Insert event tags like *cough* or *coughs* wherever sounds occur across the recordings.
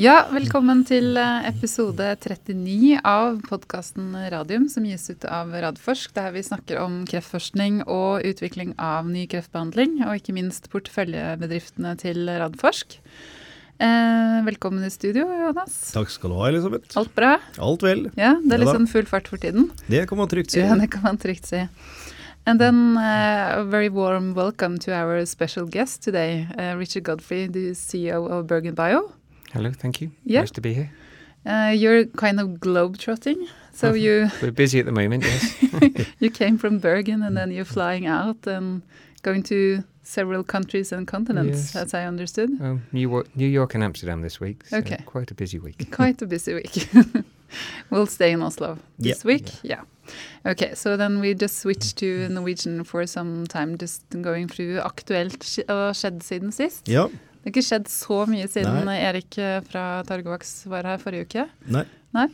Ja, velkommen til eh, episode 39 av podkasten Radium, som gis ut av Radforsk, der vi snakker om kreftforskning og utvikling av ny kreftbehandling, og ikke minst porteføljebedriftene til Radforsk. Eh, velkommen i studio, Jonas. Takk skal du ha, Elisabeth. Alt bra? Alt vel. Ja, Det er litt sånn full fart for tiden. Det kan man trygt si. Ja, det kan man trygt si. And then uh, a very warm welcome to our special guest today, uh, Richard Godfrey, the CEO of Bergen Bio. Hello, thank you. Yeah. Nice to be here. Uh, you're kind of globe-trotting, so you *laughs* We're busy at the moment, yes. *laughs* you came from Bergen and then you're flying out and going to several countries and continents, Yes. as I understood. well, New, York, New York and Amsterdam this week. So Okay. Quite a busy week. *laughs* Quite a busy week. we'll stay in Oslo this Yeah. week. Yeah. Okay, so then we just switched to Norwegian for some time, just going through aktuelt sk- og skjedd siden sist. Ja. Det har ikke skjedd så mye siden Nei. Erik eh, fra Targovaks var her forrige uke. Nei. Nei?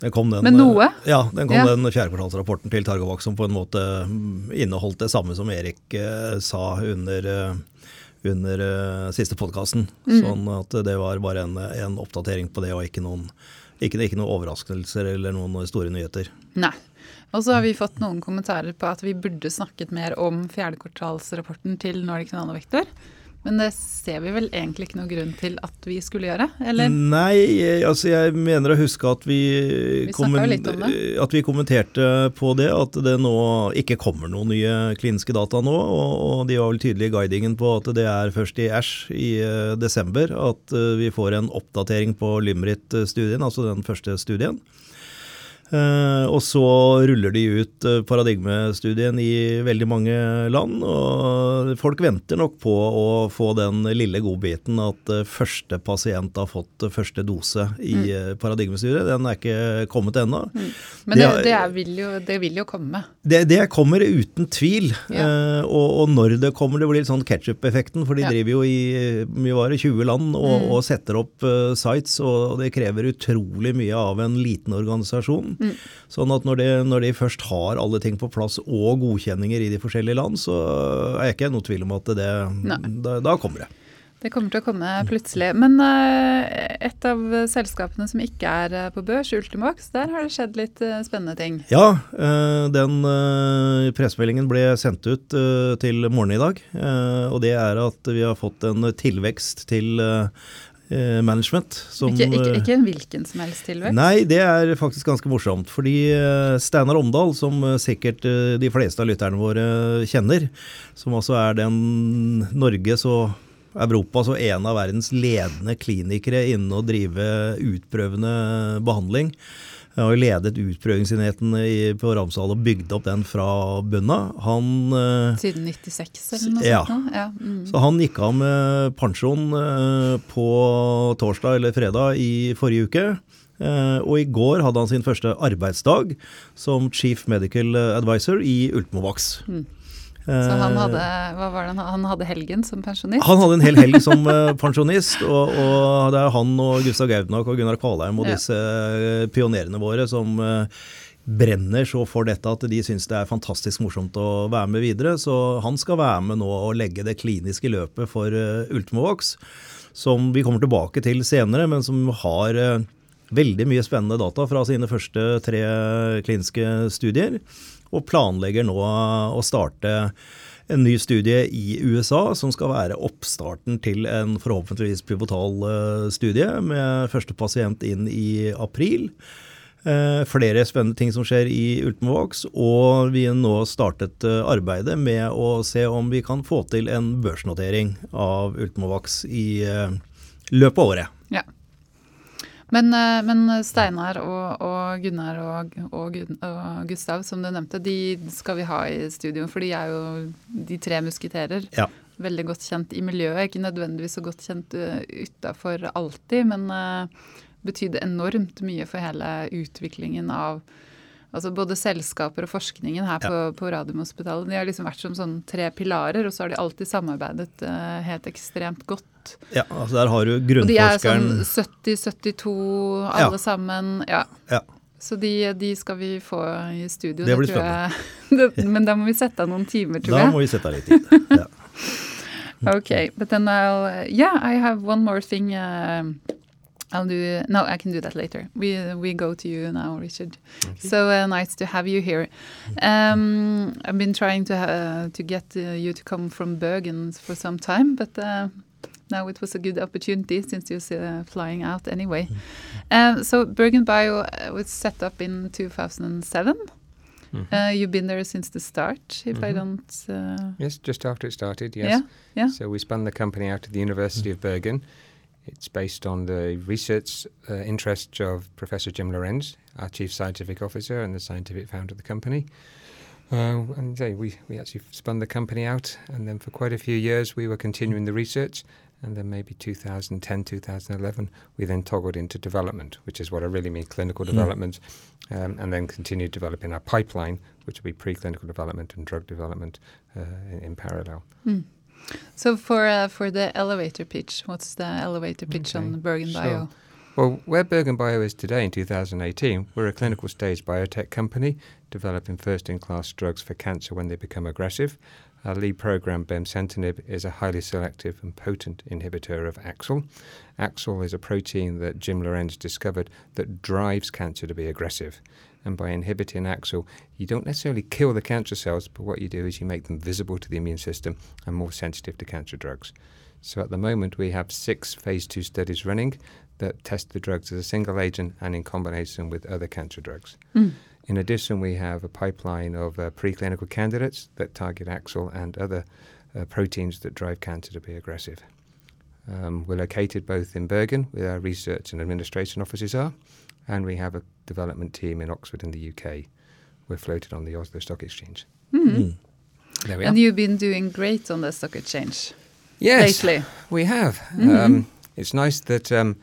Det kom den, Men noe? eh, Ja, den kom Ja. den fjerdekvartalsrapporten til Targovax som på en måte mm, inneholdt det samme som Erik eh, sa under, under eh, siste podkasten. Mm. Sånn at det var bare en, en oppdatering på det, og ikke noen, ikke, ikke noen overraskelser eller noen store nyheter. Nei. Og så har vi fått noen kommentarer på at vi burde snakket mer om fjerdekvartalsrapporten til Nordic Nanovektor. Men det ser vi vel egentlig ikke noen grunn til at vi skulle gjøre, eller? Nei, altså jeg mener å huske at vi, Vi at vi kommenterte på det, at det nå ikke kommer noen nye kliniske data nå. Og, og de var vel tydelige i guidingen på at det er først i Æsj i eh, desember at eh, vi får en oppdatering på Lymrit-studien, altså den første studien. Eh, og så ruller de ut eh, paradigmestudien i veldig mange land, og folk venter nok på å få den lille godbiten at eh, første pasient har fått første dose i mm. paradigmestudien. Den er ikke kommet ennå. Men det, det det, er, vil, jo, det vil jo komme. Det, det kommer uten tvil, Ja. Uh, og, og når det kommer, det blir sånn ketsjup-effekten, for de Ja. Mm. driver jo i mye var det, 20 land og, og setter opp uh, sites, og det krever utrolig mye av en liten organisasjon. Mm. Sånn at når de, når de først har alle ting på plass og godkjenninger i de forskjellige land, så er jeg ikke noe tvil om at det, da, da kommer det. Det kommer til å komme plutselig. Men eh, et av selskapene som ikke er eh, på børs, Ultimovax, der har det skjedd litt eh, spennende ting. Ja, den pressemeldingen ble sendt ut til morgenen i dag. Og det er at vi har fått en tilvekst til management. Som, Ikke, ikke, ikke en hvilken som helst tilvekst. Nei, det er faktisk ganske morsomt. Fordi Steinar Omdal, som sikkert de fleste av lytterne våre kjenner, som altså er den Norges og Europas som en av verdens ledende klinikere innen å drive utprøvende behandling. Jeg har jo ledet utprøvingsenheten på Ramsdal og bygd opp den fra bunnen av. Han eh, Siden 96 eller noe Ja. sånt? Ja. Mm. så han gikk av med pensjon eh, på torsdag eller fredag i forrige uke. Eh, og i går hadde han sin første arbeidsdag som chief medical advisor i Ultimovax. Mm. Så han Eh, hadde, hva var det, han- hadde helgen som pensjonist? han hadde en hel helg som eh, pensjonist, og, og det er han og Gustav Gaudnak og Gunnar Kvalheim og disse eh, pionerene våre som brenner så for dette at de syns det er fantastisk morsomt å være med videre. Så han skal være med nå og legge det kliniske løpet for Ultimovox, som vi kommer tilbake til senere, men som har veldig mye spennende data fra sine første tre kliniske studier, og planlegger nå å starte en ny studie i USA som skal være oppstarten til en forhåpentligvis pivotal eh, studie med første pasient inn i april. Eh, flere spennende ting som skjer i Ultimovax, og vi har nå startet eh, arbeidet med å se om vi kan få til en børsnotering av Ultimovax i løpet av året. Ja. Men, eh, men Steinar og, og Gunnar og, og, og Gustav, som du nevnte, de skal vi ha i studio. For de er jo de tre musketerer. Ja. Veldig godt kjent i miljøet. Ikke nødvendigvis så godt kjent uh, utafor alltid, men uh, betydde enormt mye for hele utviklingen av altså både selskaper og forskningen her på, på Radiumhospitalet. De har liksom vært som sånn tre pilarer, og så har de alltid samarbeidet uh, helt ekstremt godt. Ja, altså Der har du grunnforskeren. Og de er sånn 70-72 alle Ja. sammen. Ja. Ja. Så de, de skal vi få i studio. Det blir tror jeg. *laughs* Det, men da må vi sette av noen timer, tror Da jeg. må vi sette av litt tid. *laughs* Ja. Okay, but then I'll, yeah, I have one more thing uh, I'll do. No, I can do that later. We we go to you now, Richard. So uh, nice to have you here. Um, I've been trying to uh, to get uh, you to come from Bergen for some time, but uh, now it was a good opportunity since you're uh, flying out anyway. Um, so BerGenBio uh, was set up in 2007. Mhm. Uh, you've been there since the start, if I Mhm. don't. Uh, yes, just after it started, yes. Yeah, yeah. So we spun the company out of the University of Bergen. It's based on the research uh, interests of Professor Jim Lorens, our chief scientific officer and the scientific founder of the company. Uh, and we, we actually spun the company out, and then for quite a few years we were continuing the research. And then maybe 2010, 2011, we then toggled into development, which is what I really mean clinical Mm. development, um, and then continued developing our pipeline, which will be preclinical development and drug development uh, in, in parallel. Hmm. So for uh, for the elevator pitch, what's the elevator pitch Okay, on Bergen sure. Bio? Well, where BerGenBio is today in 2018, we're a clinical stage biotech company developing first in class drugs for cancer when they become aggressive. Our lead program, bemcentinib, is a highly selective and potent inhibitor of AXL. AXL is a protein that Jim Lorens discovered that drives cancer to be aggressive. And by inhibiting AXL, you don't necessarily kill the cancer cells, but what you do is you make them visible to the immune system and more sensitive to cancer drugs. So at the moment, we have six phase two studies running that test the drugs as a single agent and in combination with other cancer drugs. Mm. In addition, we have a pipeline of uh, preclinical candidates that target AXL and other uh, proteins that drive cancer to be aggressive. Um, we're located both in Bergen, where our research and administration offices are, and we have a development team in Oxford in the UK. We're floated on the Oslo Stock Exchange. Mhm. Mm. There we And are. you've been doing great on the stock exchange Yes, lately. we have. Mhm. Um, it's nice that um,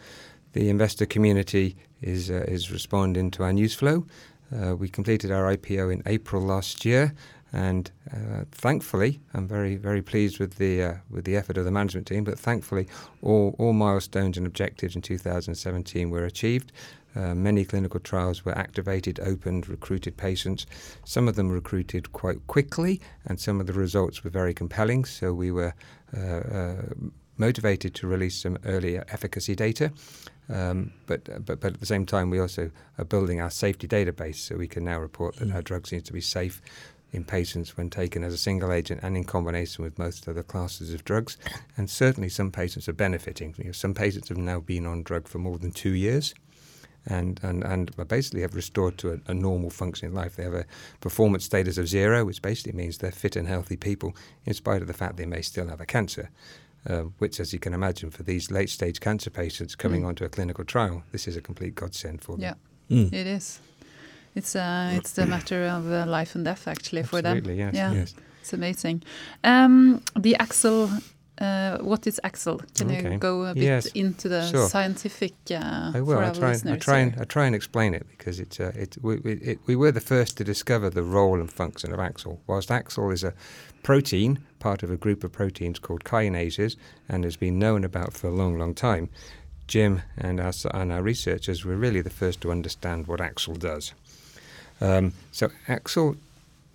the investor community is uh, is responding to our news flow. Uh, we completed our IPO in April last year, and uh, thankfully, I'm very very pleased with the uh, with the effort of the management team. But thankfully, all all milestones and objectives in 2017 were achieved. Uh, many clinical trials were activated, opened, recruited patients. Some of them recruited quite quickly, and some of the results were very compelling. So we were uh, uh, motivated to release some earlier efficacy data. Um, but, but, but at the same time, we also are building our safety database so we can now report that our drug seems to be safe in patients when taken as a single agent and in combination with most other classes of drugs. And certainly some patients are benefiting. You know, some patients have now been on drug for more than two years and, and, and basically have restored to a, a normal functioning life. They have a performance status of zero, which basically means they're fit and healthy people in spite of the fact they may still have a cancer. Uh, which, as you can imagine, for these late stage cancer patients coming Mm. onto a clinical trial, this is a complete godsend for them. Yeah, Mm. it is. It's uh, it's the matter of uh, life and death actually for them. Absolutely, yes, Yeah. yes. It's amazing. Um, the AXL. Uh, what is AXL? Can Okay. you go a bit Yes, into the sure. scientific uh, I will. for I our try, and, I listeners? try and? I try and explain it because it's uh, it, we, we, it, we were the first to discover the role and function of AXL. Whilst AXL is a protein, part of a group of proteins called kinases, and has been known about for a long, long time, Jim and our, and our researchers were really the first to understand what AXL does. Um, so AXL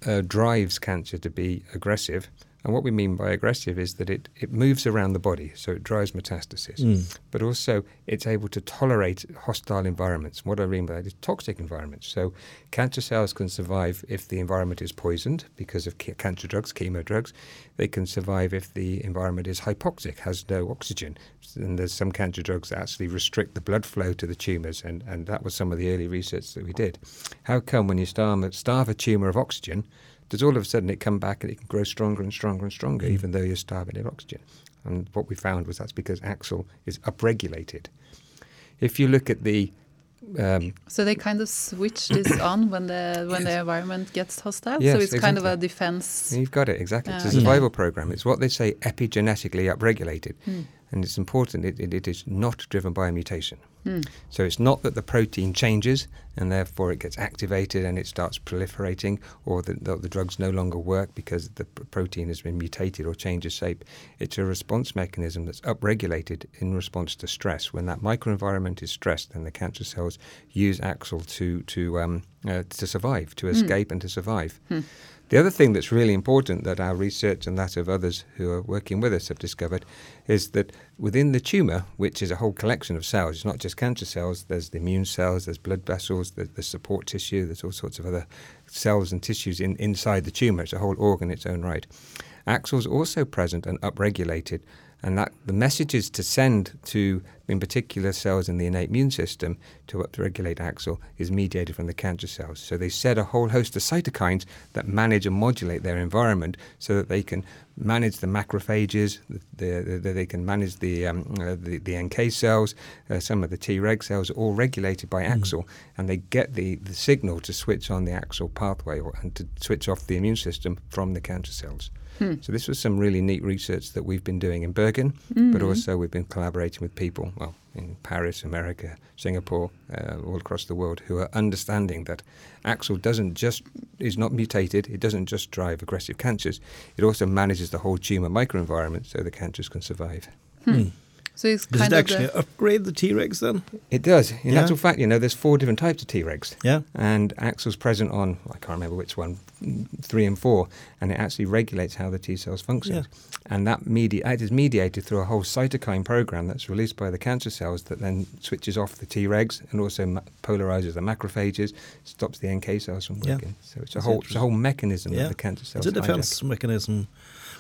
uh, drives cancer to be aggressive. And what we mean by aggressive is that it, it moves around the body, so it drives metastasis Mm. but also it's able to tolerate hostile environments. What I mean by that is toxic environments. So cancer cells can survive if the environment is poisoned because of ca- cancer drugs, chemo drugs. They can survive if the environment is hypoxic, has no oxygen. And there's some cancer drugs that actually restrict the blood flow to the tumours, and, and that was some of the early research that we did. How come when you starve, starve a tumour of oxygen, does all of a sudden it come back and it can grow stronger and stronger and stronger, Mm. even though you're starving it of oxygen? And what we found was that's because AXL is upregulated. If you look at the um, So they kind of switch *coughs* this on when the when the environment gets hostile. so Yes, it's kind of a defense. You've got it exactly. It's a Ah, okay. survival program. It's what they say epigenetically upregulated, Hmm. And it's important. It, it, it is not driven by a mutation. Hmm. So it's not that the protein changes and therefore it gets activated and it starts proliferating, or that the, the drugs no longer work because the pr- protein has been mutated or changes shape. It's a response mechanism that's upregulated in response to stress. When that microenvironment is stressed, then the cancer cells use AXL to to um, uh, to survive, to escape, and to survive. Hmm. The other thing that's really important that our research and that of others who are working with us have discovered is that within the tumour, which is a whole collection of cells, it's not just cancer cells, there's the immune cells, there's blood vessels, there's the support tissue, there's all sorts of other cells and tissues in, inside the tumour. It's a whole organ in its own right. AXL's also present and upregulated and that the messages to send to, in particular, cells in the innate immune system to upregulate AXL is mediated from the cancer cells. So they set a whole host of cytokines that manage and modulate their environment so that they can manage the macrophages, the, the, the, they can manage the, um, uh, the, the, NK cells, uh, some of the Treg cells, all regulated by mm. AXL, and they get the, the signal to switch on the AXL pathway or, and to switch off the immune system from the cancer cells. Hmm. So this was some really neat research that we've been doing in Bergen, mm-hmm. but also we've been collaborating with people, well, in Paris, America, Singapore, uh, all across the world, who are understanding that AXL doesn't just is not mutated. It doesn't just drive aggressive cancers. It also manages the whole tumor microenvironment so the cancers can survive. Hmm. Hmm. So it's Does it actually upgrade the Tregs then? It does. In yeah. actual fact, you know, there's four different types of Tregs. Yeah. And AXL's present on, I can't remember which one, three and four, and it actually regulates how the T cells function. Yeah. And that medi- it is mediated through a whole cytokine program that's released by the cancer cells that then switches off the Tregs and also ma- polarizes the macrophages, stops the NK cells from working. Yeah. So it's a whole, it's a whole mechanism yeah. that the cancer cells. It's a defense hijack. mechanism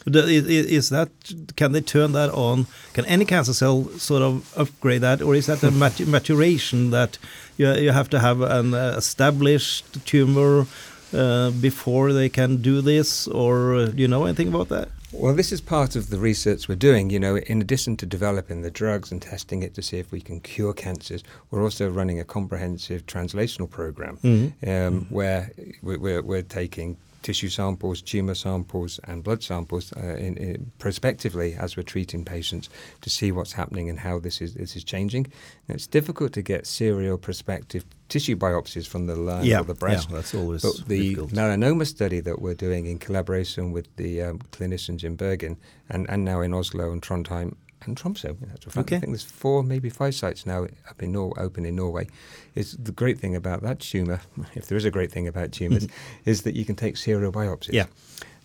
is that can they turn that on? Can any cancer cell sort of upgrade that, or is that a maturation that you you have to have an established tumor uh, before they can do this, or uh, do you know anything about that? Well, this is part of the research we're doing. You know, in addition to developing the drugs and testing it to see if we can cure cancers, we're also running a comprehensive translational program mm -hmm. um, mm -hmm. where we're, we're taking tissue samples, tumour samples, and blood samples uh, in, in prospectively as we're treating patients to see what's happening and how this is this is changing. And it's difficult to get serial prospective tissue biopsies from the lung yeah, or the breast. Yeah, that's always but the difficult. melanoma study that we're doing in collaboration with the um, clinicians in Bergen and, and now in Oslo and Trondheim and Tromsø. Okay. I think there's four, maybe five sites now up in Nor- open in Norway. Is the great thing about that tumour, *laughs* if there is a great thing about tumours, is that you can take serial biopsies. Yeah.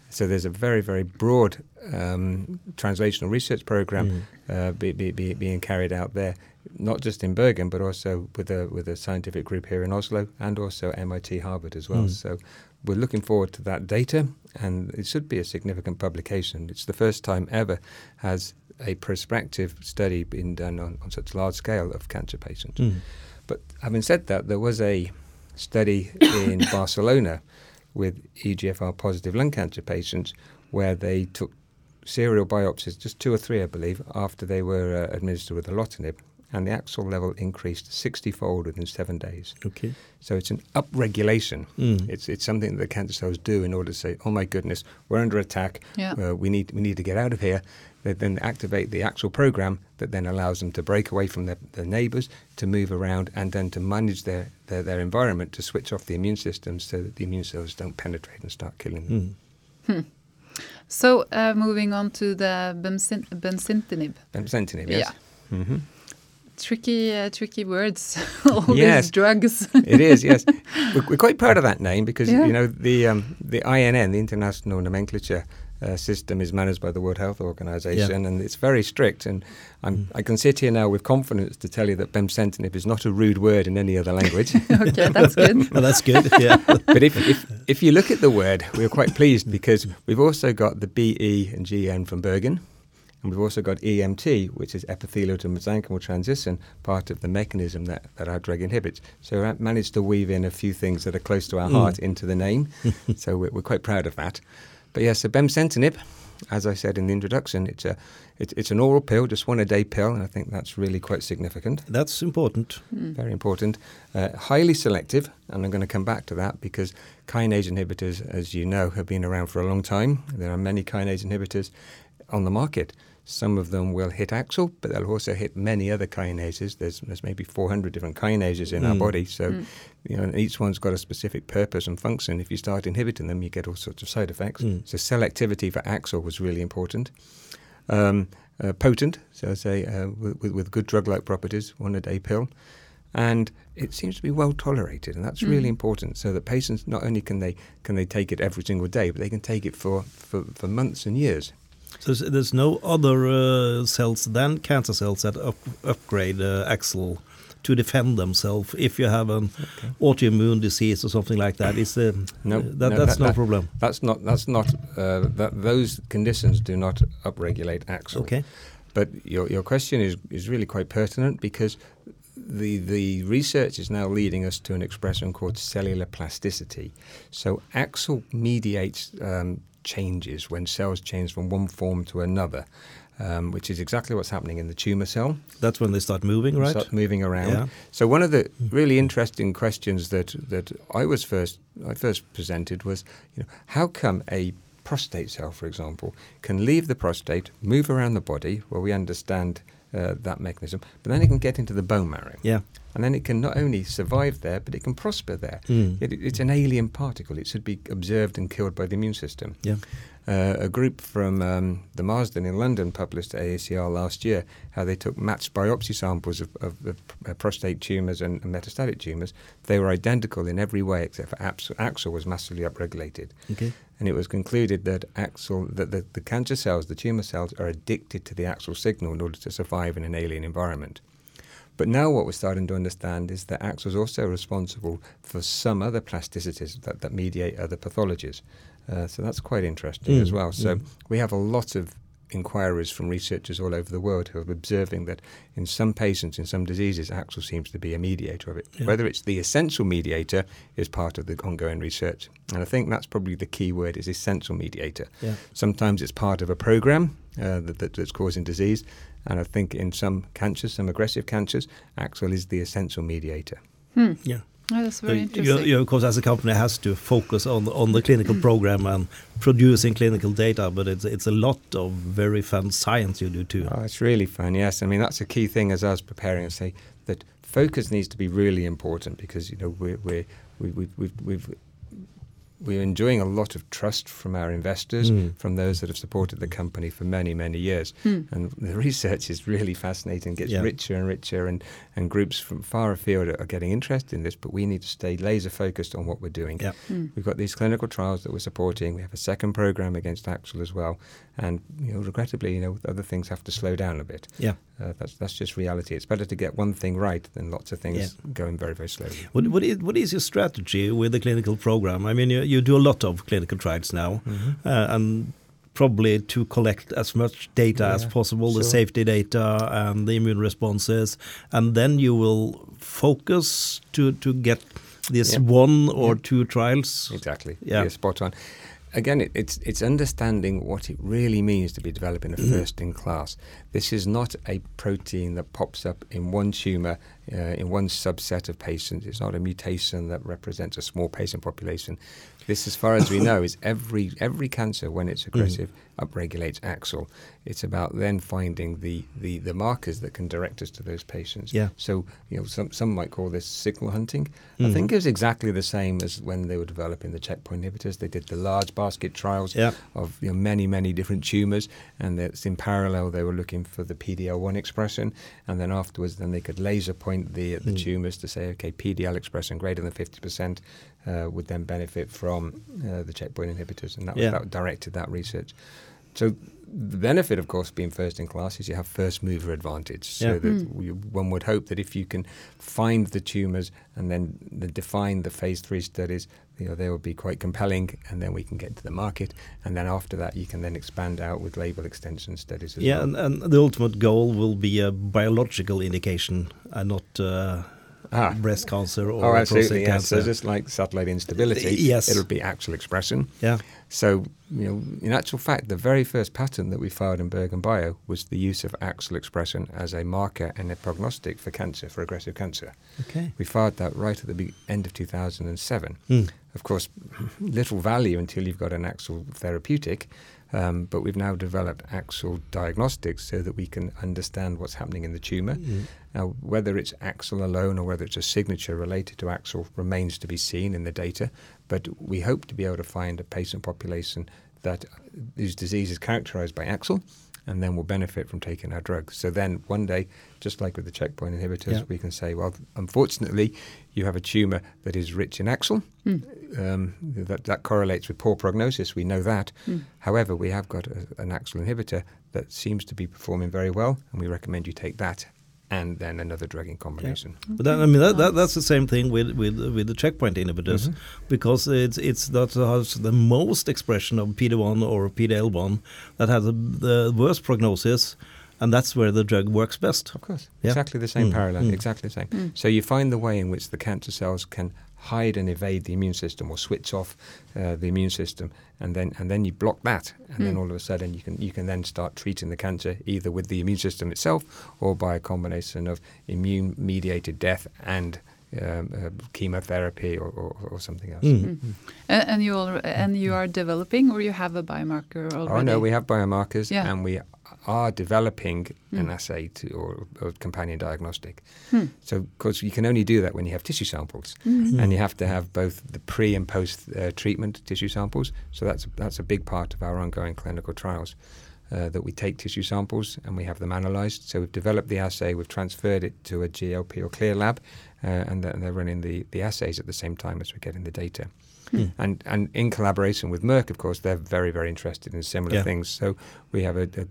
So there's a very, very broad um, translational research program mm. uh, be, be, be, being carried out there, not just in Bergen, but also with a with a scientific group here in Oslo and also MIT Harvard as well. Mm. So we're looking forward to that data, and it should be a significant publication. It's the first time ever has a prospective study been done on, on such large scale of cancer patients. Mm. But having said that, there was a study *coughs* in Barcelona with EGFR positive lung cancer patients where they took serial biopsies, just two or three, I believe, after they were uh, administered with erlotinib, and the AXL level increased 60 fold within seven days. Okay. So it's an upregulation. Mm. It's, it's something that the cancer cells do in order to say, oh my goodness, we're under attack, yeah. uh, we, need, we need to get out of here. They then activate the AXL program that then allows them to break away from their, their neighbors, to move around, and then to manage their, their, their, environment to switch off the immune system so that the immune cells don't penetrate and start killing them. Mm. Hmm. So, uh, moving on to the benzintinib. Benzintinib, yes. Yeah. Mm -hmm. Tricky, uh, tricky words. *laughs* All yes. these drugs. it is. Yes, *laughs* we're, we're, quite proud of that name because yeah. you know the um, the INN, the International Nomenclature uh, system is managed by the World Health Organization, yeah. and it's very strict. And mm. i can sit here now with confidence to tell you that bemcentinib is not a rude word in any other language. *laughs* okay, that's good. well, that's good. Yeah. but if, if if you look at the word, we're quite pleased because we've also got the BE and GN from Bergen. And we've also got EMT, which is epithelial to mesenchymal transition, part of the mechanism that, that our drug inhibits. So I managed to weave in a few things that are close to our mm. heart into the name. *laughs* so we're, we're, quite proud of that. But yes, so bemcentinib, as I said in the introduction, it's a it, it's an oral pill, just one a day pill, and I think that's really quite significant. That's important. Mm. Very important. Uh, highly selective, and I'm going to come back to that because kinase inhibitors, as you know, have been around for a long time. There are many kinase inhibitors on the market. Some of them will hit AXL, but they'll also hit many other kinases. There's, there's maybe 400 different kinases in mm. our body, so mm. you know each one's got a specific purpose and function. If you start inhibiting them, you get all sorts of side effects. Mm. So selectivity for AXL was really important. Um, uh, potent, so I say uh, with, with good drug-like properties, one a day pill. and it seems to be well tolerated, and that's really important. So that patients not only can they can they take it every single day, but they can take it for for, for months and years. So there's- no other uh, cells than cancer cells that up, upgrade uh, AXL to defend themselves if you have an autoimmune disease or something like that. Is the No, that, no, that's that- no that- problem. That's not that's not uh, that those conditions do not upregulate AXL. Okay. But your your question is is really quite pertinent because the the research is now leading us to an expression called cellular plasticity. So AXL mediates um, changes when cells change from one form to another, um, which is exactly what's happening in the tumor cell. That's when they start moving, right? Start moving around. Yeah. So one of the really interesting questions that that I was first I first presented was, you know, how come a prostate cell, for example, can leave the prostate, move around the body, where we understand uh, that mechanism, but then it can get into the bone marrow. Yeah. And then it can not only survive there, but it can prosper there. Mm. It, it's an alien particle. It should be observed and killed by the immune system. Yeah. Uh, a group from um, the Marsden in London published at AACR last year how they took matched biopsy samples of, of, of uh, prostate tumours and, and metastatic tumours. They were identical in every way except for AXL, AXL was massively upregulated. Okay. And it was concluded that AXL, that the, the cancer cells, the tumour cells, are addicted to the AXL signal in order to survive in an alien environment. But now what we're starting to understand is that AXL is also responsible for some other plasticities that, that mediate other pathologies. Uh, so that's quite interesting Mm, as well. So mm. we have a lot of inquiries from researchers all over the world who are observing that in some patients, in some diseases, AXL seems to be a mediator of it. Yeah. Whether it's the essential mediator is part of the ongoing research. And I think that's probably the key word is essential mediator. Yeah. Sometimes it's part of a program uh, that, that, that's causing disease. And I think in some cancers, some aggressive cancers, AXL is the essential mediator. Hmm. Yeah. Oh, that's very you, interesting. you, of course, as a company, has to focus on on the clinical hmm. program and producing clinical data, but it's it's a lot of very fun science you do too. Oh, it's really fun, yes. I mean, that's a key thing as I was preparing to say that focus needs to be really important because, you know, we're, we're, we, we, we've, we've, we're enjoying a lot of trust from our investors, Mm. from those that have supported the company for many, many years. Hmm. And the *laughs* research is really fascinating, gets Yeah. richer and richer, and, and groups from far afield are, are getting interested in this, but we need to stay laser focused on what we're doing. Yeah. Hmm. We've got these clinical trials that we're supporting. We have a second program against AXL as well. And, you know, regrettably, you know, other things have to slow down a bit. Yeah. Uh, that's that's just reality. It's better to get one thing right than lots of things Yeah. going very very slowly. What, what, is, what is your strategy with the clinical program? I mean, you, you do a lot of clinical trials now, uh, and probably to collect as much data as Yeah, possible, the safety data and the immune responses, and then you will focus to, to get this one or two trials. Exactly. Yeah. You're spot on. Again, it, it's it's understanding what it really means to be developing a Mm-hmm. first in class. This is not a protein that pops up in one tumor uh, in one subset of patients. It's not a mutation that represents a small patient population. This, as far as we know, *coughs* is every every cancer when it's Mm-hmm. aggressive upregulates AXL. It's about then finding the, the, the markers that can direct us to those patients. Yeah. So you know, some some might call this signal hunting. I Mhm. think it was exactly the same as when they were developing the checkpoint inhibitors. They did the large basket trials Yeah. of you know, many many different tumors, and that's in parallel they were looking for the PDL1 expression, and then afterwards then they could laser point the the Mm. tumors to say okay PDL expression greater than fifty percent uh, would then benefit from uh, the checkpoint inhibitors, and that, was, Yeah. that directed that research. So the benefit, of course, being first in class is you have first mover advantage. So Yeah. that Mm. we, one would hope that if you can find the tumours and then the, define the phase three studies, you know, they will be quite compelling, and then we can get to the market, and then after that you can then expand out with label extension studies as Yeah, well. and, and the ultimate goal will be a biological indication and not uh, Ah. breast cancer or Oh, prostate yes. So cancer. just like satellite instability, Yes. it'll be AXL expression. yeah, So, you know, in actual fact, the very first patent that we filed in BerGenBio was the use of AXL expression as a marker and a prognostic for cancer, for aggressive cancer. okay. We filed that right at the be- end of 2007. Hmm. Of course, little value until you've got an AXL therapeutic, um, but we've now developed AXL diagnostics so that we can understand what's happening in the tumor. Mm. Now, whether it's AXL alone or whether it's a signature related to AXL remains to be seen in the data, but we hope to be able to find a patient population that whose disease is characterized by AXL and then will benefit from taking our drug. So then one day, just like with the checkpoint inhibitors, Yeah. we can say, well, unfortunately, you have a tumor that is rich in AXL. Um, that, that correlates with poor prognosis. We know that. However, we have got a, an AXL inhibitor that seems to be performing very well, and we recommend you take that and then another drug in combination. But that, I mean that, that that's the same thing with with with the checkpoint inhibitors, because it's it's that has the most expression of PD1 or PDL1 that has the, the worst prognosis, and that's where the drug works best. Of course. Yeah. Exactly the same Mm, parallel. mm. Exactly the same. So you find the way in which the cancer cells can hide and evade the immune system or switch off uh, the immune system and then and then you block that and then all of a sudden you can you can then start treating the cancer either with the immune system itself or by a combination of immune mediated death and um, uh, chemotherapy or, or, or something else. Mm. And, and you al- and you are developing, or you have a biomarker already? Oh no, we have biomarkers, Yeah. and we are developing an assay to, or, or companion diagnostic. Hmm. So, of course, you can only do that when you have tissue samples, Mm-hmm. and you have to have both the pre and post uh, treatment tissue samples. So that's that's a big part of our ongoing clinical trials. Uh, that we take tissue samples and we have them analysed. So we've developed the assay, we've transferred it to a GLP or CLIA lab, uh, and they're, they're running the, the assays at the same time as we're getting the data. Hmm. And and in collaboration with Merck, of course, they're very very interested in similar Yeah. things. So we have a, a,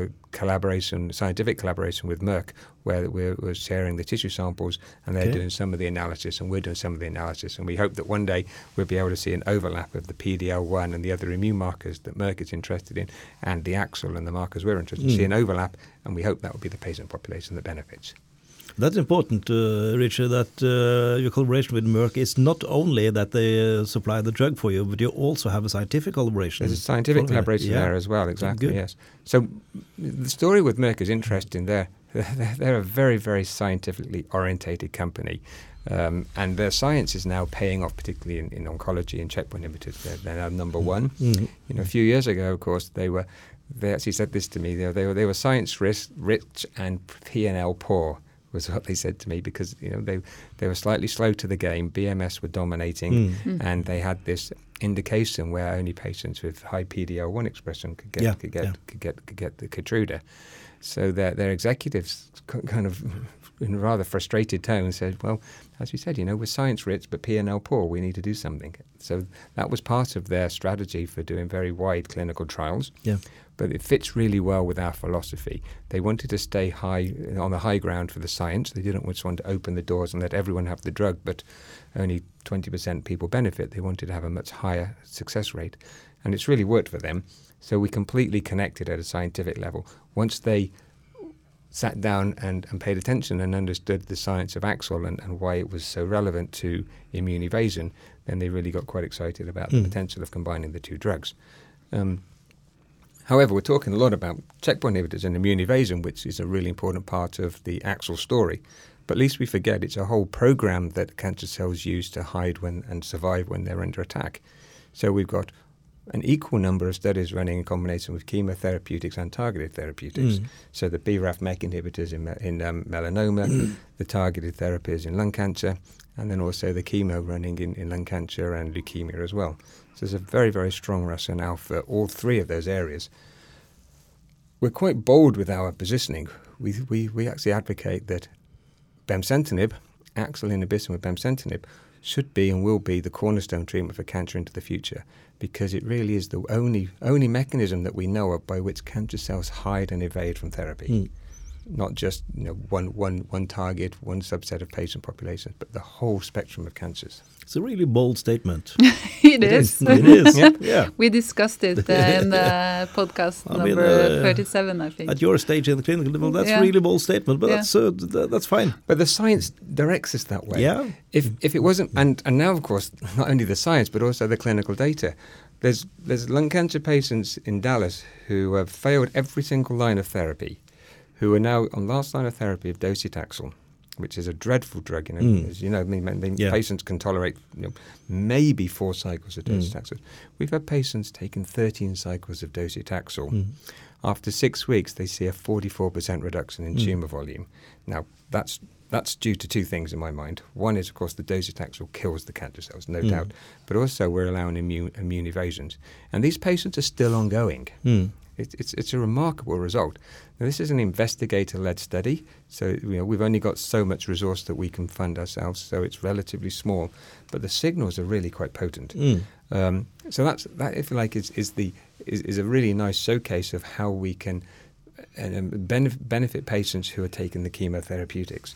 a, a collaboration, scientific collaboration with Merck, where we're, we're sharing the tissue samples, and they're Okay. doing some of the analysis, and we're doing some of the analysis. And we hope that one day we'll be able to see an overlap of the PDL1 and the other immune markers that Merck is interested in, and the AXL and the markers we're interested in. Hmm. See an overlap, and we hope that will be the patient population that benefits. That's important, uh, Richard, that uh, your collaboration with Merck is not only that they uh, supply the drug for you, but you also have a scientific collaboration. There's a scientific collaboration Yeah. there as well, exactly, Good. yes. So the story with Merck is interesting. They're, they're, *laughs* they're a very, very scientifically orientated company. Um, and their science is now paying off, particularly in, in oncology and checkpoint inhibitors. They're, they're now number one. Mhm. You know, a few years ago, of course, they were. They actually said this to me. They were they were, they were science rich, rich and P and L poor was what they said to me because you know they they were slightly slow to the game. BMS were dominating, Mm. and they had this indication where only patients with high PD-L1 expression could get Yeah, could get yeah. could get could get the Keytruda. So their their executives *laughs* kind of in a rather frustrated tone said, "Well, as you said, you know, we're science rich but P&L poor. We need to do something." So that was part of their strategy for doing very wide clinical trials. Yeah. But it fits really well with our philosophy. They wanted to stay high on the high ground for the science. They didn't just want to open the doors and let everyone have the drug, but only 20% people benefit. They wanted to have a much higher success rate. And it's really worked for them. So we completely connected at a scientific level. Once they sat down and, and paid attention and understood the science of AXL and, and why it was so relevant to immune evasion, then they really got quite excited about the Mm. potential of combining the two drugs. Um, however, we're talking a lot about checkpoint inhibitors and immune evasion, which is a really important part of the AXL story. But at least we forget it's a whole program that cancer cells use to hide when and survive when they're under attack. So we've got an equal number of studies running in combination with chemotherapeutics and targeted therapeutics. Mm. So the BRAF MEK inhibitors in, in um, melanoma, *clears throat* the targeted therapies in lung cancer, and then also the chemo running in, in lung cancer and leukemia as well. So there's a very, very strong rationale for all three of those areas. We're quite bold with our positioning. We, we, we actually advocate that bemcentinib, AXL inhibition with bemcentinib, should be and will be the cornerstone treatment for cancer into the future because it really is the only only mechanism that we know of by which cancer cells hide and evade from therapy. Mm. Not just you know one, one, one target, one subset of patient populations, but the whole spectrum of cancers. It's a really bold statement. *laughs* it is. it is. *laughs* yeah. we discussed it uh, in the *laughs* podcast I mean, number uh, 37, I think. At your stage in the clinical level, that's Yeah. really bold statement, but Yeah. that's uh, th- that's fine. But the science directs us that way. Yeah. If if it wasn't, and and now of course not only the science but also the clinical data. There's there's lung cancer patients in Dallas who have failed every single line of therapy, who are now on last line of therapy of docetaxel, which is a dreadful drug. You know, Mm. as you know, I mean, I mean, Yeah. patients can tolerate you know, maybe four cycles of Mm. docetaxel. We've had patients taking 13 cycles of docetaxel. Mm. After six weeks, they see a 44% reduction in Mm. tumour volume. Now, that's that's due to two things in my mind. One is, of course, the docetaxel kills the cancer cells, no Mm. doubt, but also we're allowing immune, immune evasions. And these patients are still ongoing. It, it's, it's a remarkable result. Now, this is an investigator-led study, so you know, we've only got so much resource that we can fund ourselves, so it's relatively small. But the signals are really quite potent. Mm. Um, so that's that, if you like, is, is the is, is a really nice showcase of how we can uh, um, benef- benefit patients who are taking the chemotherapeutics.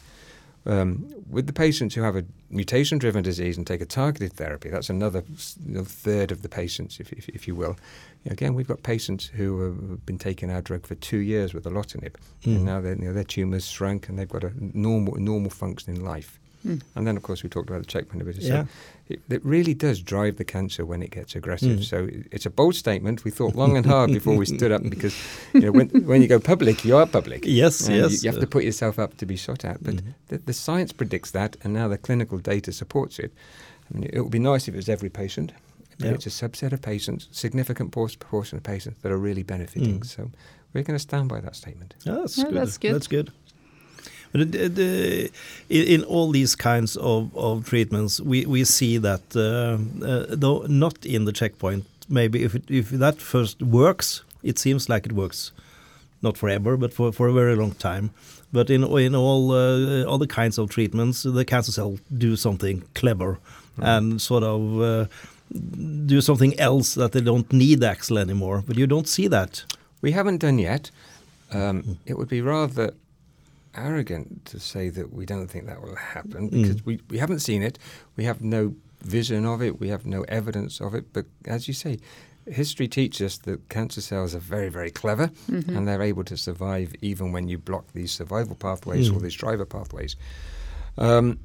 Um, with the patients who have a mutation-driven disease and take a targeted therapy, that's another you know, third of the patients, if, if, if you will. Again, we've got patients who have been taking our drug for two years with erlotinib, Mm. and now you know, their tumours shrunk and they've got a normal normal functioning life. Mm. And then, of course, we talked about the checkpoint inhibitors. Yeah. It, it really does drive the cancer when it gets aggressive. Mm. So it's a bold statement. We thought long and hard before we stood up *laughs* because you know when when you go public, you are public. Yes, And you- yes. You, have to put yourself up to be shot at. But Mhm. the, the science predicts that, and now the clinical data supports it. I mean, it would be nice if it was every patient, but Yeah. it's a subset of patients, significant proportion of patients that are really benefiting. Mm. So we're going to stand by that statement. Yeah, that's, Yeah, good. that's good. That's good. It, uh, in, in all these kinds of, of treatments, we, we see that uh, uh, though not in the checkpoint, maybe if it, if that first works, it seems like it works, not forever, but for, for a very long time. But in in all uh, other kinds of treatments, the cancer cell do something clever and sort of uh, do something else that they don't need AXL anymore. But you don't see that. We haven't done yet. Um, it would be rather arrogant to say that we don't think that will happen because we, we haven't seen it. We have no vision of it. We have no evidence of it. But as you say, history teaches us that cancer cells are very, very clever Mm-hmm. and they're able to survive even when you block these survival pathways or Mm. these driver pathways. Um,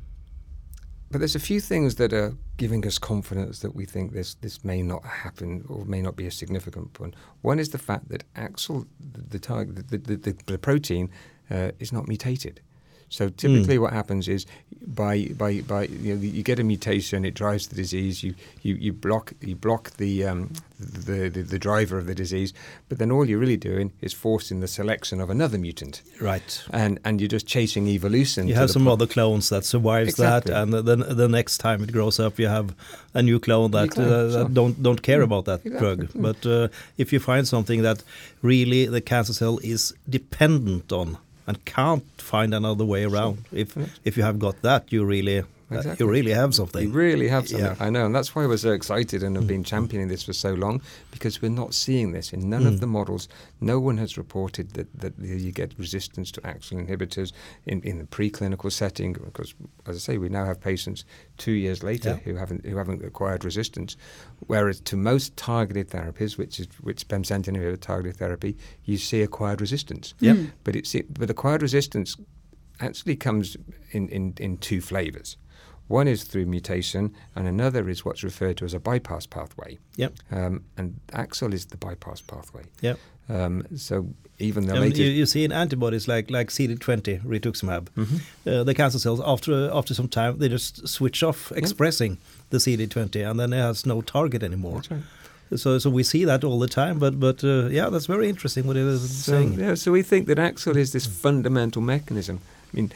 but there's a few things that are giving us confidence that we think this this may not happen or may not be a significant one. One is the fact that AXL, the the, target, the, the, the, the protein, uh, is not mutated. So typically, what happens is by by by you, know, you get a mutation, it drives the disease. You you, you block you block the, um, the, the the driver of the disease, but then all you're really doing is forcing the selection of another mutant, Right. and and you're just chasing evolution. You have some other clones that survives Exactly. that, and then the next time it grows up, you have a new clone that, clone, uh, sure. that don't don't care about that Exactly, drug. mm. But uh, if you find something that really the cancer cell is dependent on and can't find another way around, if if you have got that, you really uh, Exactly. you really have something. You really have something. Yeah. Mm. I know, and that's why we're so excited and have been championing this for so long because we're not seeing this in none Mm. of the models. No one has reported that, that you get resistance to AXL inhibitors in, in the preclinical setting. Because, as I say, we now have patients two years later Yeah. who haven't who haven't acquired resistance. Whereas to most targeted therapies, which is which bemcentinib inhibitor targeted therapy, you see acquired resistance. Yep. Mm. But it's but acquired resistance actually comes in, in, in two flavors. One is through mutation, and another is what's referred to as a bypass pathway. Yep. Um, and AXL is the bypass pathway. Yep. Um, so even the latest. you, you see in antibodies like like CD20 rituximab, uh, the cancer cells after after some time they just switch off expressing the CD20, and then it has no target anymore. That's right. So, so we see that all the time, but but uh, yeah, that's very interesting what it is So, saying. yeah, so we think that AXL is this fundamental mechanism. I mean,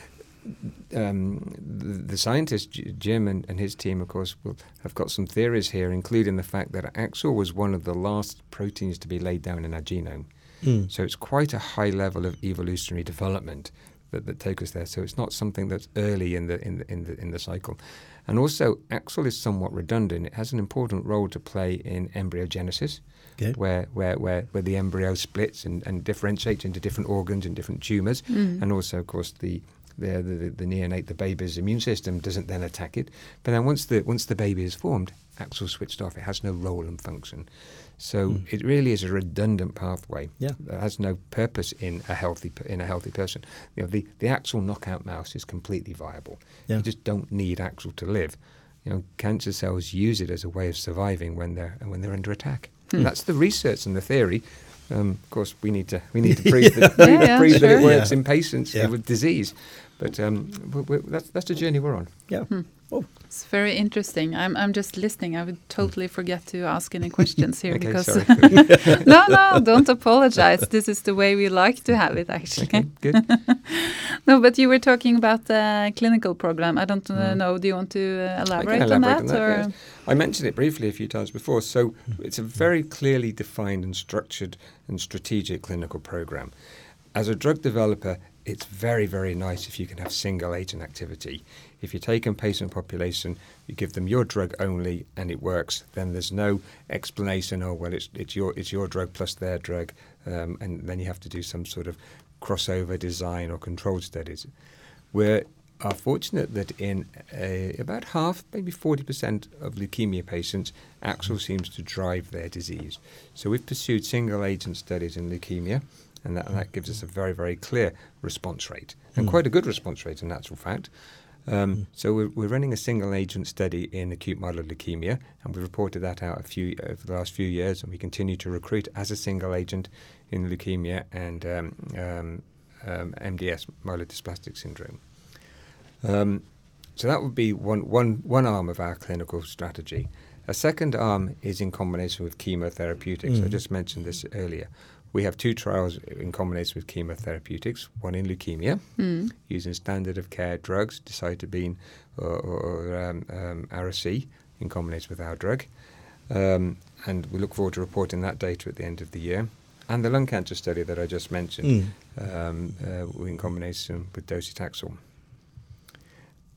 um, the, the scientist Jim and, and his team, of course, will have got some theories here, including the fact that AXL was one of the last proteins to be laid down in our genome. Mm. So it's quite a high level of evolutionary development that, that take us there. So it's not something that's early in the in the in the in the cycle. And also, AXL is somewhat redundant. It has an important role to play in embryogenesis, Okay. where, where, where, where the embryo splits and, and differentiates into different organs and different tumours. Mm. And also, of course, the, the, the, the neonate, the baby's immune system doesn't then attack it. But then once the, once the baby is formed, AXL switched off. It has no role and function. So Mm. it really is a redundant pathway Yeah. that has no purpose in a healthy in a healthy person. You know, the, the AXL knockout mouse is completely viable. Yeah. You just don't need AXL to live. You know, cancer cells use it as a way of surviving when they're when they're under attack. Hmm. That's the research and the theory. Um, of course, we need to we need to *laughs* prove that, Yeah, *laughs* prove, yeah, prove that it works Yeah. in patients Yeah. with disease. But um, we we that's that's the journey we're on. Yeah. Hmm. Oh. It's very interesting. I'm I'm just listening. I would totally forget to ask any questions here *laughs* Okay, because *laughs* no, no, don't apologize. This is the way we like to have it, actually. Okay, good. *laughs* No, but you were talking about the clinical program. I don't uh, Mm. know. Do you want to uh, I elaborate, on that? on that, or? yes. I mentioned it briefly a few times before. So it's a very clearly defined and structured and strategic clinical program. As a drug developer, it's very, very nice if you can have single agent activity. If you take a patient population, you give them your drug only and it works, then there's no explanation, oh, well, it's, it's, your, it's your drug plus their drug, um, and then you have to do some sort of crossover design or controlled studies. We're fortunate that in uh, about half, maybe 40% of leukemia patients, AXL seems to drive their disease. So we've pursued single agent studies in leukemia, and that, that gives us a very, very clear response rate, and Mm. quite a good response rate in actual fact. Um, So we're, we're running a single agent study in acute myeloid leukemia, and we've reported that out a few over the last few years, and we continue to recruit as a single agent in leukemia and um, um, um, MDS, myelodysplastic syndrome. Um, so that would be one, one, one arm of our clinical strategy. A second arm is in combination with chemotherapeutics. I Mm. just mentioned this earlier. We have two trials in combination with chemotherapeutics, one in leukemia, Mm. using standard of care drugs, decitabine or, or, or um, um, Ara-C, in combination with our drug. Um, and we look forward to reporting that data at the end of the year. And the lung cancer study that I just mentioned, Mm. um, uh, in combination with docetaxel.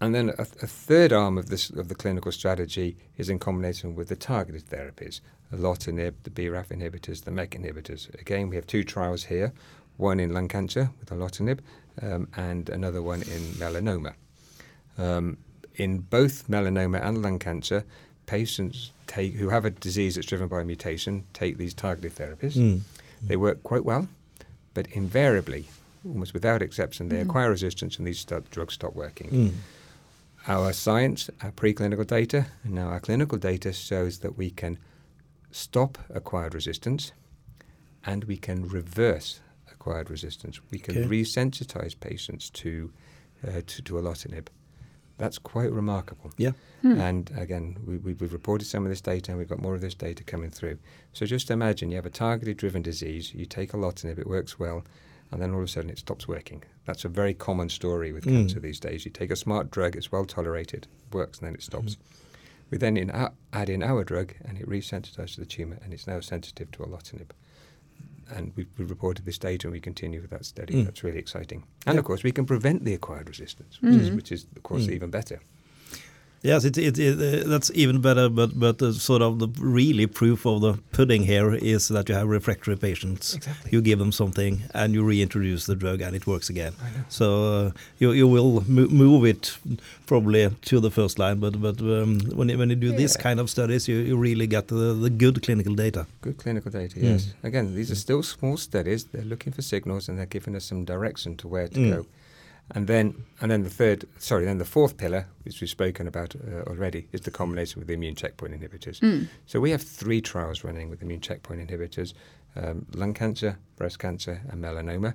And then a, a third arm of this of the clinical strategy is in combination with the targeted therapies, the erlotinib, the BRAF inhibitors, the MEK inhibitors. Again, we have two trials here, one in lung cancer with erlotinib, um, and another one in melanoma. Um, in both melanoma and lung cancer, patients take who have a disease that's driven by a mutation take these targeted therapies. Mm. They work quite well, but invariably, almost without exception, they Mhm. acquire resistance and these start, drugs stop working. Mm. Our science, our preclinical data, and now our clinical data shows that we can stop acquired resistance and we can reverse acquired resistance. We can Okay. resensitize patients to, uh, to, to erlotinib. That's quite remarkable. Yeah. Hmm. And again, we, we, we've reported some of this data and we've got more of this data coming through. So just imagine you have a targeted driven disease, you take a erlotinib, it works well, and then all of a sudden it stops working. That's a very common story with Mm. cancer these days. You take a smart drug, it's well tolerated, works, and then it stops. We then in our, add in our drug and it resensitizes the tumour and it's now sensitive to erlotinib. And we've, we've reported this data and we continue with that study. Mm. That's really exciting. And Yeah. of course, we can prevent the acquired resistance, which, is, Mhm. which is, of course, Mm. even better. Yes, it, it, it, uh, that's even better, but but uh, sort of the really proof of the pudding here is that you have refractory patients. Exactly. You give them something and you reintroduce the drug and it works again. So uh, you you will mo- move it probably to the first line, but but um, when you, when you do this kind of studies, you, you really get the, the good clinical data. Good clinical data, Mm. yes. Again, these are still small studies. They're looking for signals and they're giving us some direction to where to Mm. go. And then, and then the third, sorry, then the fourth pillar, which we've spoken about uh, already, is the combination with the immune checkpoint inhibitors. Mm. So we have three trials running with immune checkpoint inhibitors: um, lung cancer, breast cancer, and melanoma.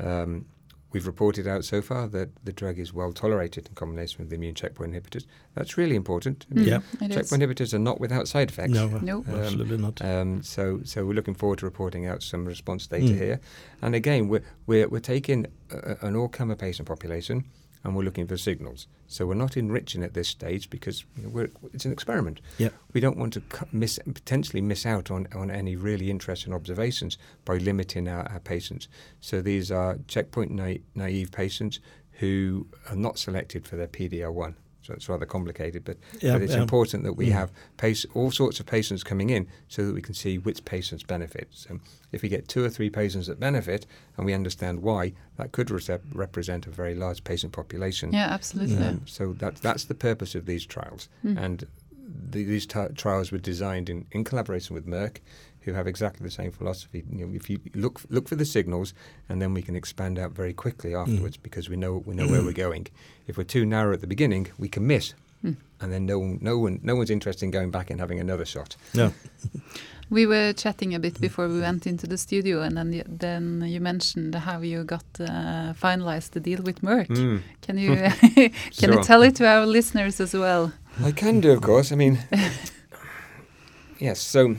Um, we've reported out so far that the drug is well tolerated in combination with the immune checkpoint inhibitors. That's really important. Mm. Yeah. It is. Checkpoint inhibitors are not without side effects. No, Nope. Um, absolutely not. Um, so, so we're looking forward to reporting out some response data Mm. here. And again, we're we're, we're taking a, an all-comer patient population, and we're looking for signals. So we're not enriching at this stage because you know, we're, it's an experiment. Yeah. We don't want to miss potentially miss out on, on any really interesting observations by limiting our, our patients. So these are checkpoint na- naive patients who are not selected for their PD-L1. So it's rather complicated, but, Yeah, but it's yeah. important that we Mm. have pace, all sorts of patients coming in so that we can see which patients benefit. So if we get two or three patients that benefit and we understand why, that could rece- represent a very large patient population. Yeah, absolutely. Um, so that, that's the purpose of these trials. Mm. And the, these t- trials were designed in, in collaboration with Merck, who have exactly the same philosophy. You know, if you look look for the signals, and then we can expand out very quickly afterwards because we know we know where we're going. If we're too narrow at the beginning, we can miss and then no one, no one, no one's interested in going back and having another shot. Yeah. We were chatting a bit before we went into the studio, and then you, then you mentioned how you got uh, finalized the deal with Merck. Mm. Can you *laughs* can Sure. you tell it to our listeners as well? I can do, of course. I mean, *laughs* yes. So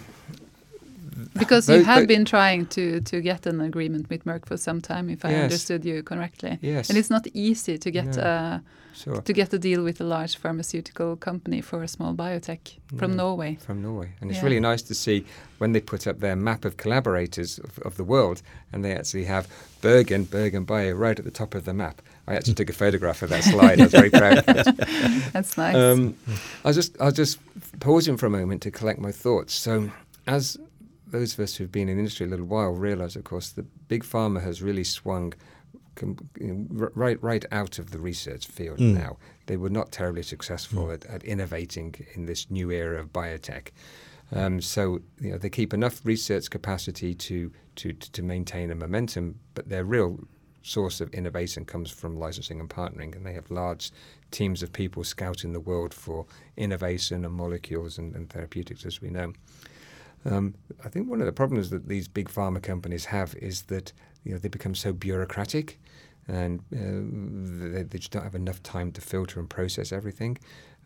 Because you have been trying to to get an agreement with Merck for some time, if I Yes. understood you correctly. yes, And it's not easy to get No. uh, sure. to get a deal with a large pharmaceutical company for a small biotech from No. Norway. from Norway. And it's Yeah. really nice to see when they put up their map of collaborators of, of the world and they actually have Bergen, BerGenBio, right at the top of the map. I actually took a photograph of that *laughs* slide. I was very proud of it. *laughs* That's nice. Um, I'll just I'll just pause in for a moment to collect my thoughts. So, as those of us who've been in the industry a little while realise, of course, that big pharma has really swung com- you know, r- right right out of the research field Mm. now. They were not terribly successful at, at innovating in this new era of biotech. Um, so you know they keep enough research capacity to, to to maintain a momentum, but their real source of innovation comes from licensing and partnering, and they have large teams of people scouting the world for innovation and molecules and, and therapeutics, as we know. Um, I think one of the problems that these big pharma companies have is that you know they become so bureaucratic, and uh, they, they just don't have enough time to filter and process everything.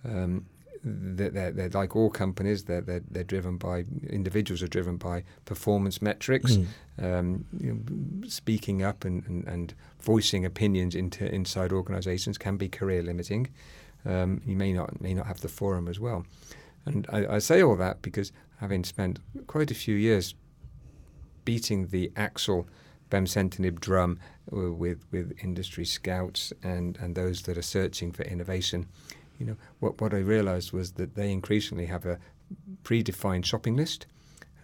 Um, they're, they're, they're like all companies. They're, they're they're driven by individuals are driven by performance metrics. Mm. Um, you know, speaking up and, and, and voicing opinions into inside organisations can be career limiting. Um, you may not may not have the forum as well. And I, I say all that because having spent quite a few years beating the AXL Bemcentinib drum uh, with with industry scouts and, and those that are searching for innovation, you know what what I realised was that they increasingly have a predefined shopping list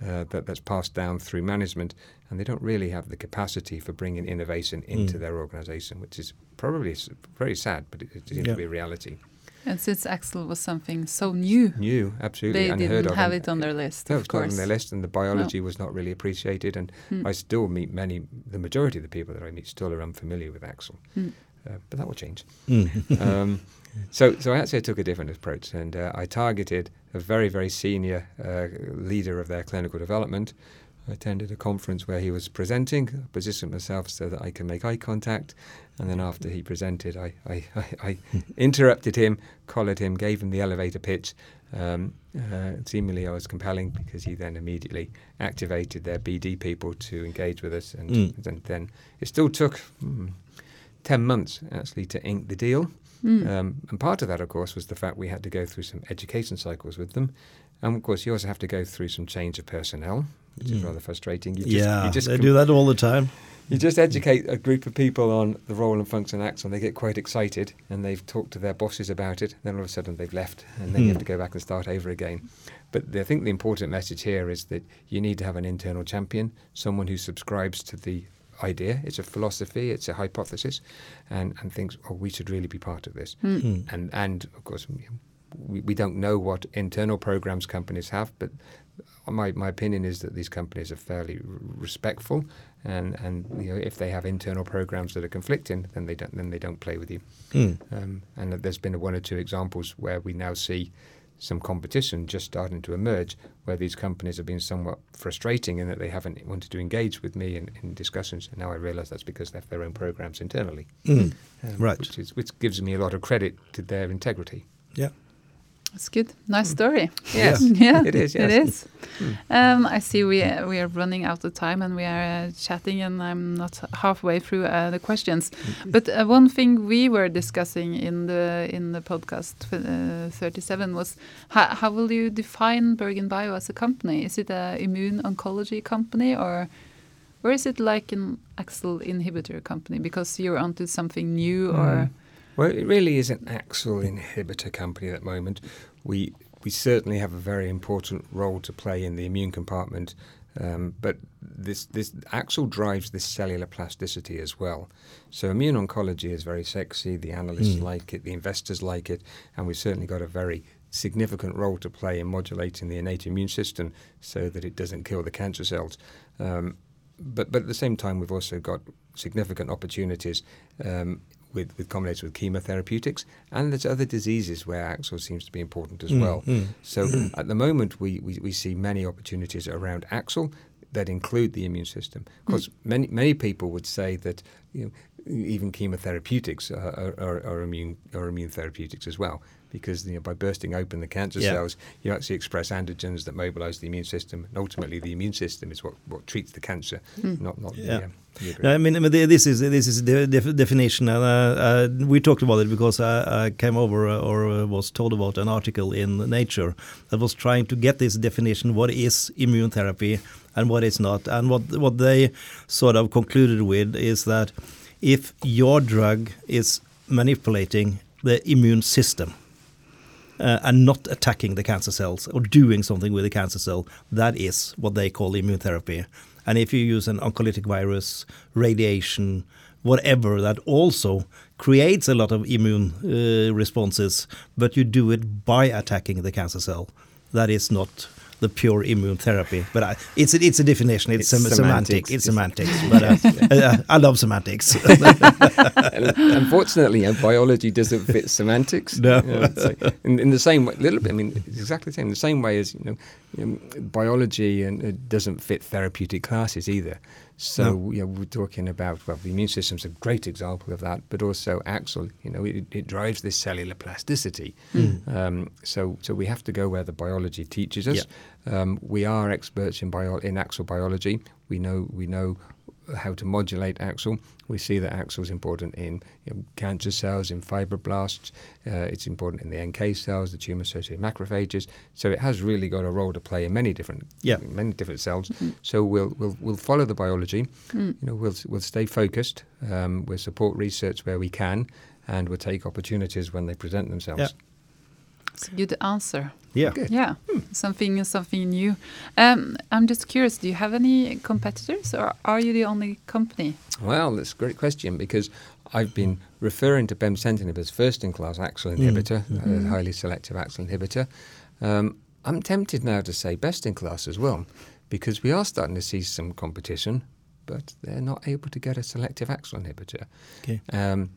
uh, that, that's passed down through management, and they don't really have the capacity for bringing innovation into Mm. their organisation, which is probably very sad, but it, it seems Yeah. to be a reality. And since AXL was something so new, New, absolutely, they unheard didn't of. have and it on their list. No, of it's not on their list, and the biology was not really appreciated. And Hmm. I still meet many, the majority of the people that I meet still are unfamiliar with AXL, Hmm. uh, but that will change. *laughs* Mm. um, so, so I actually, took a different approach, and uh, I targeted a very, very senior uh, leader of their clinical development. I attended a conference where he was presenting, I positioned myself so that I can make eye contact, and then after he presented, I, I, *laughs* I, I interrupted him, collared him, gave him the elevator pitch. Um, uh, seemingly, I was compelling because he then immediately activated their BD people to engage with us, and, Mm. then, then it still took. hmm, 10 months actually to ink the deal. Mm. Um, and part of that, of course, was the fact we had to go through some education cycles with them. And of course, you also have to go through some change of personnel, which is Mm. rather frustrating. You just, yeah, you just, they com- do that all the time. you just educate a group of people on the role and function of Axon. They get quite excited and they've talked to their bosses about it. Then all of a sudden they've left and then you have Hmm. to go back and start over again. But the, I think the important message here is that you need to have an internal champion, someone who subscribes to the idea. It's a philosophy, it's a hypothesis, and, and thinks, oh, we should really be part of this. Mm. Mm. And, and of course, we, we don't know what internal programs companies have, but my, my opinion is that these companies are fairly r- respectful, and, and you know, if they have internal programs that are conflicting, then they don't then they don't play with you. Mm. Um, and there's been one or two examples where we now see some competition just starting to emerge, where these companies have been somewhat frustrating in that they haven't wanted to engage with me in, in discussions. And now I realise that's because they have their own programs internally, Mm. um, Right. Which is which gives me a lot of credit to their integrity. Yeah. That's good. Nice story. Yes, *laughs* yeah, it is, yes. It is. Mm. Um, I see we uh, we are running out of time and we are uh, chatting, and I'm not halfway through uh, the questions. But uh, one thing we were discussing in the in the podcast uh, 37 was how, how will you define BerGenBio as a company? Is it a immune oncology company or or is it like an AXL inhibitor company because you're onto something new or Mm. Well, it really is an AXL inhibitor company at the moment. We we certainly have a very important role to play in the immune compartment, um, but this this AXL drives this cellular plasticity as well. So immune oncology is very sexy. The analysts Mm. like it, the investors like it, and we've certainly got a very significant role to play in modulating the innate immune system so that it doesn't kill the cancer cells. Um, but but at the same time, we've also got significant opportunities um, with with combinations with chemotherapeutics, and there's other diseases where AXL seems to be important as Mm, well. mm. So *clears throat* at the moment, we, we, we see many opportunities around AXL that include the immune system. Because many many people would say that you know, even chemotherapeutics are, are, are immune are immune therapeutics as well. Because you know, by bursting open the cancer Yeah. cells, you actually express antigens that mobilize the immune system, and ultimately the immune system is what, what treats the cancer, not not Yeah. the, um, the No, I mean, this is this is the def- definition, and uh, uh, we talked about it because I, I came over uh, or uh, was told about an article in Nature that was trying to get this definition: what is immune therapy and what is not. And what what they sort of concluded with is that if your drug is manipulating the immune system uh, and not attacking the cancer cells or doing something with the cancer cell, that is what they call immune therapy. And if you use an oncolytic virus, radiation, whatever, that also creates a lot of immune uh, responses, but you do it by attacking the cancer cell, that is not the pure immune therapy. But I, it's a, it's a definition. It's, It's sem- semantic. It's semantics. *laughs* But uh, uh, I love semantics. *laughs* *laughs* Unfortunately, you biology doesn't fit semantics. No. You know, like- in, in the same way, little bit. I mean, it's exactly the same. The same way as you know, you know biology and it doesn't fit therapeutic classes either. So know, we're talking about well, the immune system's a great example of that, but also AXL. You know, it, it drives this cellular plasticity. Um, so so we have to go where the biology teaches us. Um, we are experts in bio in biology. We know we know how to modulate AXL. We see that AXL is important in you know, cancer cells, in fibroblasts. Uh, it's important in the NK cells, the tumor-associated macrophages. So it has really got a role to play in many different, Yeah. many different cells. So we'll we'll we'll follow the biology. You know, we'll we'll stay focused. Um, we'll support research where we can, and we'll take opportunities when they present themselves. Yeah. It's a good answer. yeah. Good. Yeah, something something new. Um, I'm just curious. Do you have any competitors, or are you the only company? Well, that's a great question because I've been referring to bemcentinib as first-in-class AXL inhibitor, a highly selective AXL inhibitor. Um, I'm tempted now to say best-in-class as well because we are starting to see some competition, but they're not able to get a selective AXL inhibitor. Okay. Um,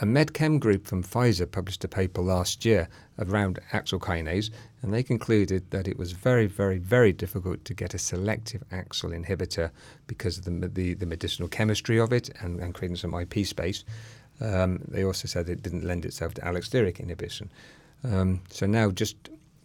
a MedChem group from Pfizer published a paper last year around AXL kinase, and they concluded that it was very, very, very difficult to get a selective AXL inhibitor because of the, the, the medicinal chemistry of it and, and creating some IP space. Um, they also said it didn't lend itself to allosteric inhibition. Um, so now, just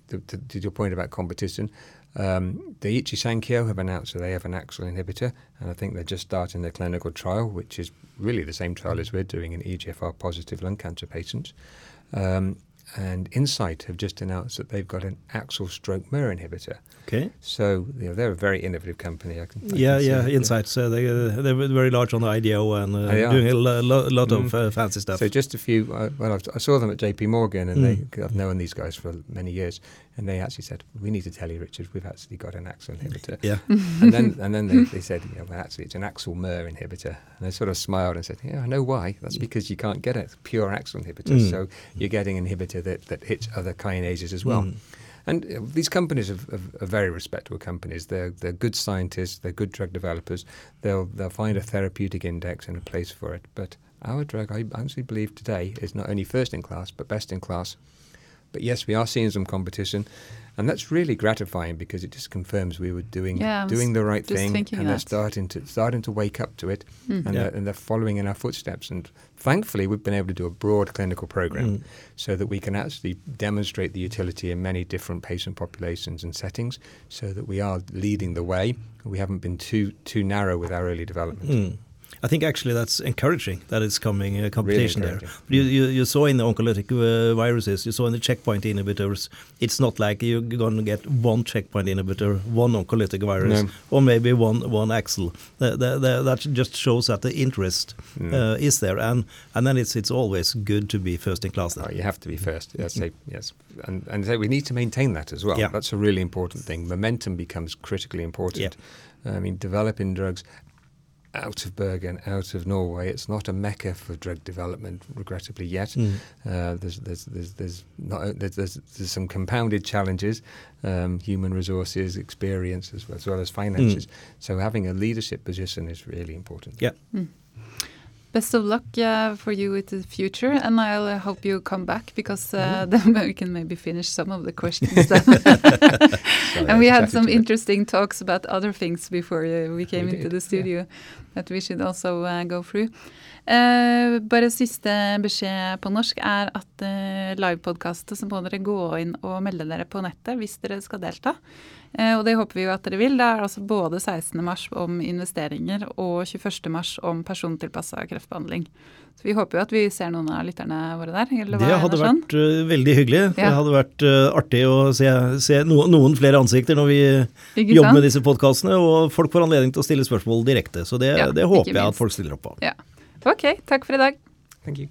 to, to, to your point about competition, um, Daiichi Sankyo have announced that they have an AXL inhibitor, and I think they're just starting their clinical trial, which is really the same trial as we're doing in EGFR positive lung cancer patients. Um, and Incyte have just announced that they've got an AXL stroke MER inhibitor. Okay. So you know, they're a very innovative company. I can, I Yeah, can yeah, that. Incyte's. Uh, they, uh, they're very large on the IDO and uh, They are. doing a lo- lo- lot of Mm. uh, fancy stuff. So just a few. Uh, well, I've, I saw them at JP Morgan, and Mm. they, I've known these guys for many years, and they actually said, "We need to tell you, Richard, we've actually got an AXL inhibitor." yeah. *laughs* and then and then they, they said, you know, well, actually, it's an AXL MER inhibitor. And I sort of smiled and said, yeah, I know why. That's because you can't get a pure AXL inhibitor. Mm. So you're getting an inhibitor that, that hits other kinases as well. Mm. And uh, these companies are, are, are very respectable companies. They're they're good scientists. They're good drug developers. They'll they'll find a therapeutic index and a place for it. But our drug, I actually believe today, is not only first in class but best in class. But yes, we are seeing some competition, and that's really gratifying because it just confirms we were doing Yeah, doing the right thing, thinking and they're starting to starting to wake up to it, and, Yeah. they're, and they're following in our footsteps. And thankfully, we've been able to do a broad clinical program Mm. so that we can actually demonstrate the utility in many different patient populations and settings, so that we are leading the way. We haven't been too too narrow with our early development. Mm. I think actually that's encouraging that it's coming uh, competition there. encouraging. You, you, you saw in the oncolytic uh, viruses, you saw in the checkpoint inhibitors, it's not like you're going to get one checkpoint inhibitor, one oncolytic virus, No. or maybe one one AXL. The, that just shows that the interest Mm. uh, is there, and and then it's it's always good to be first in class. Then. Oh, you have to be first. Yes, say, yes, and and so we need to maintain that as well. Yeah. That's a really important thing. Momentum becomes critically important. Yeah. I mean, developing drugs out of Bergen, out of Norway. It's not a mecca for drug development, regrettably yet. Mm. Uh, there's, there's, there's, there's, not, there's, there's, there's some compounded challenges, um, human resources, experience, as well as, well as finances. Mm. So having a leadership position is really important. Yeah. Best of luck uh, for you with the future, and I'll uh, hope you come back because uh, *laughs* then we can maybe finish some of the questions. *laughs* *laughs* And we had some to it. interesting talks about other things before uh, we came We into did, the yeah. studio that we should also uh, go through. Eh, bare siste beskjed på norsk er at eh, livepodkastet så må dere gå inn og melde dere på nettet hvis dere skal delta. Eh, og det håper vi jo at dere vil. Det er altså både 16. mars om investeringer og 21. mars om persontilpassa kreftbehandling. Så vi håper jo at vi ser noen av lytterne våre der. Eller hva, Det hadde sånn? vært uh, veldig hyggelig. Det hadde vært uh, artig å se, se no, noen flere ansikter når vi jobber med disse podkastene, og folk får anledning til å stille spørsmål direkte. Så det, Ja, det håper jeg at folk stiller opp på. Ja. Ok, takk for i dag. Thank you.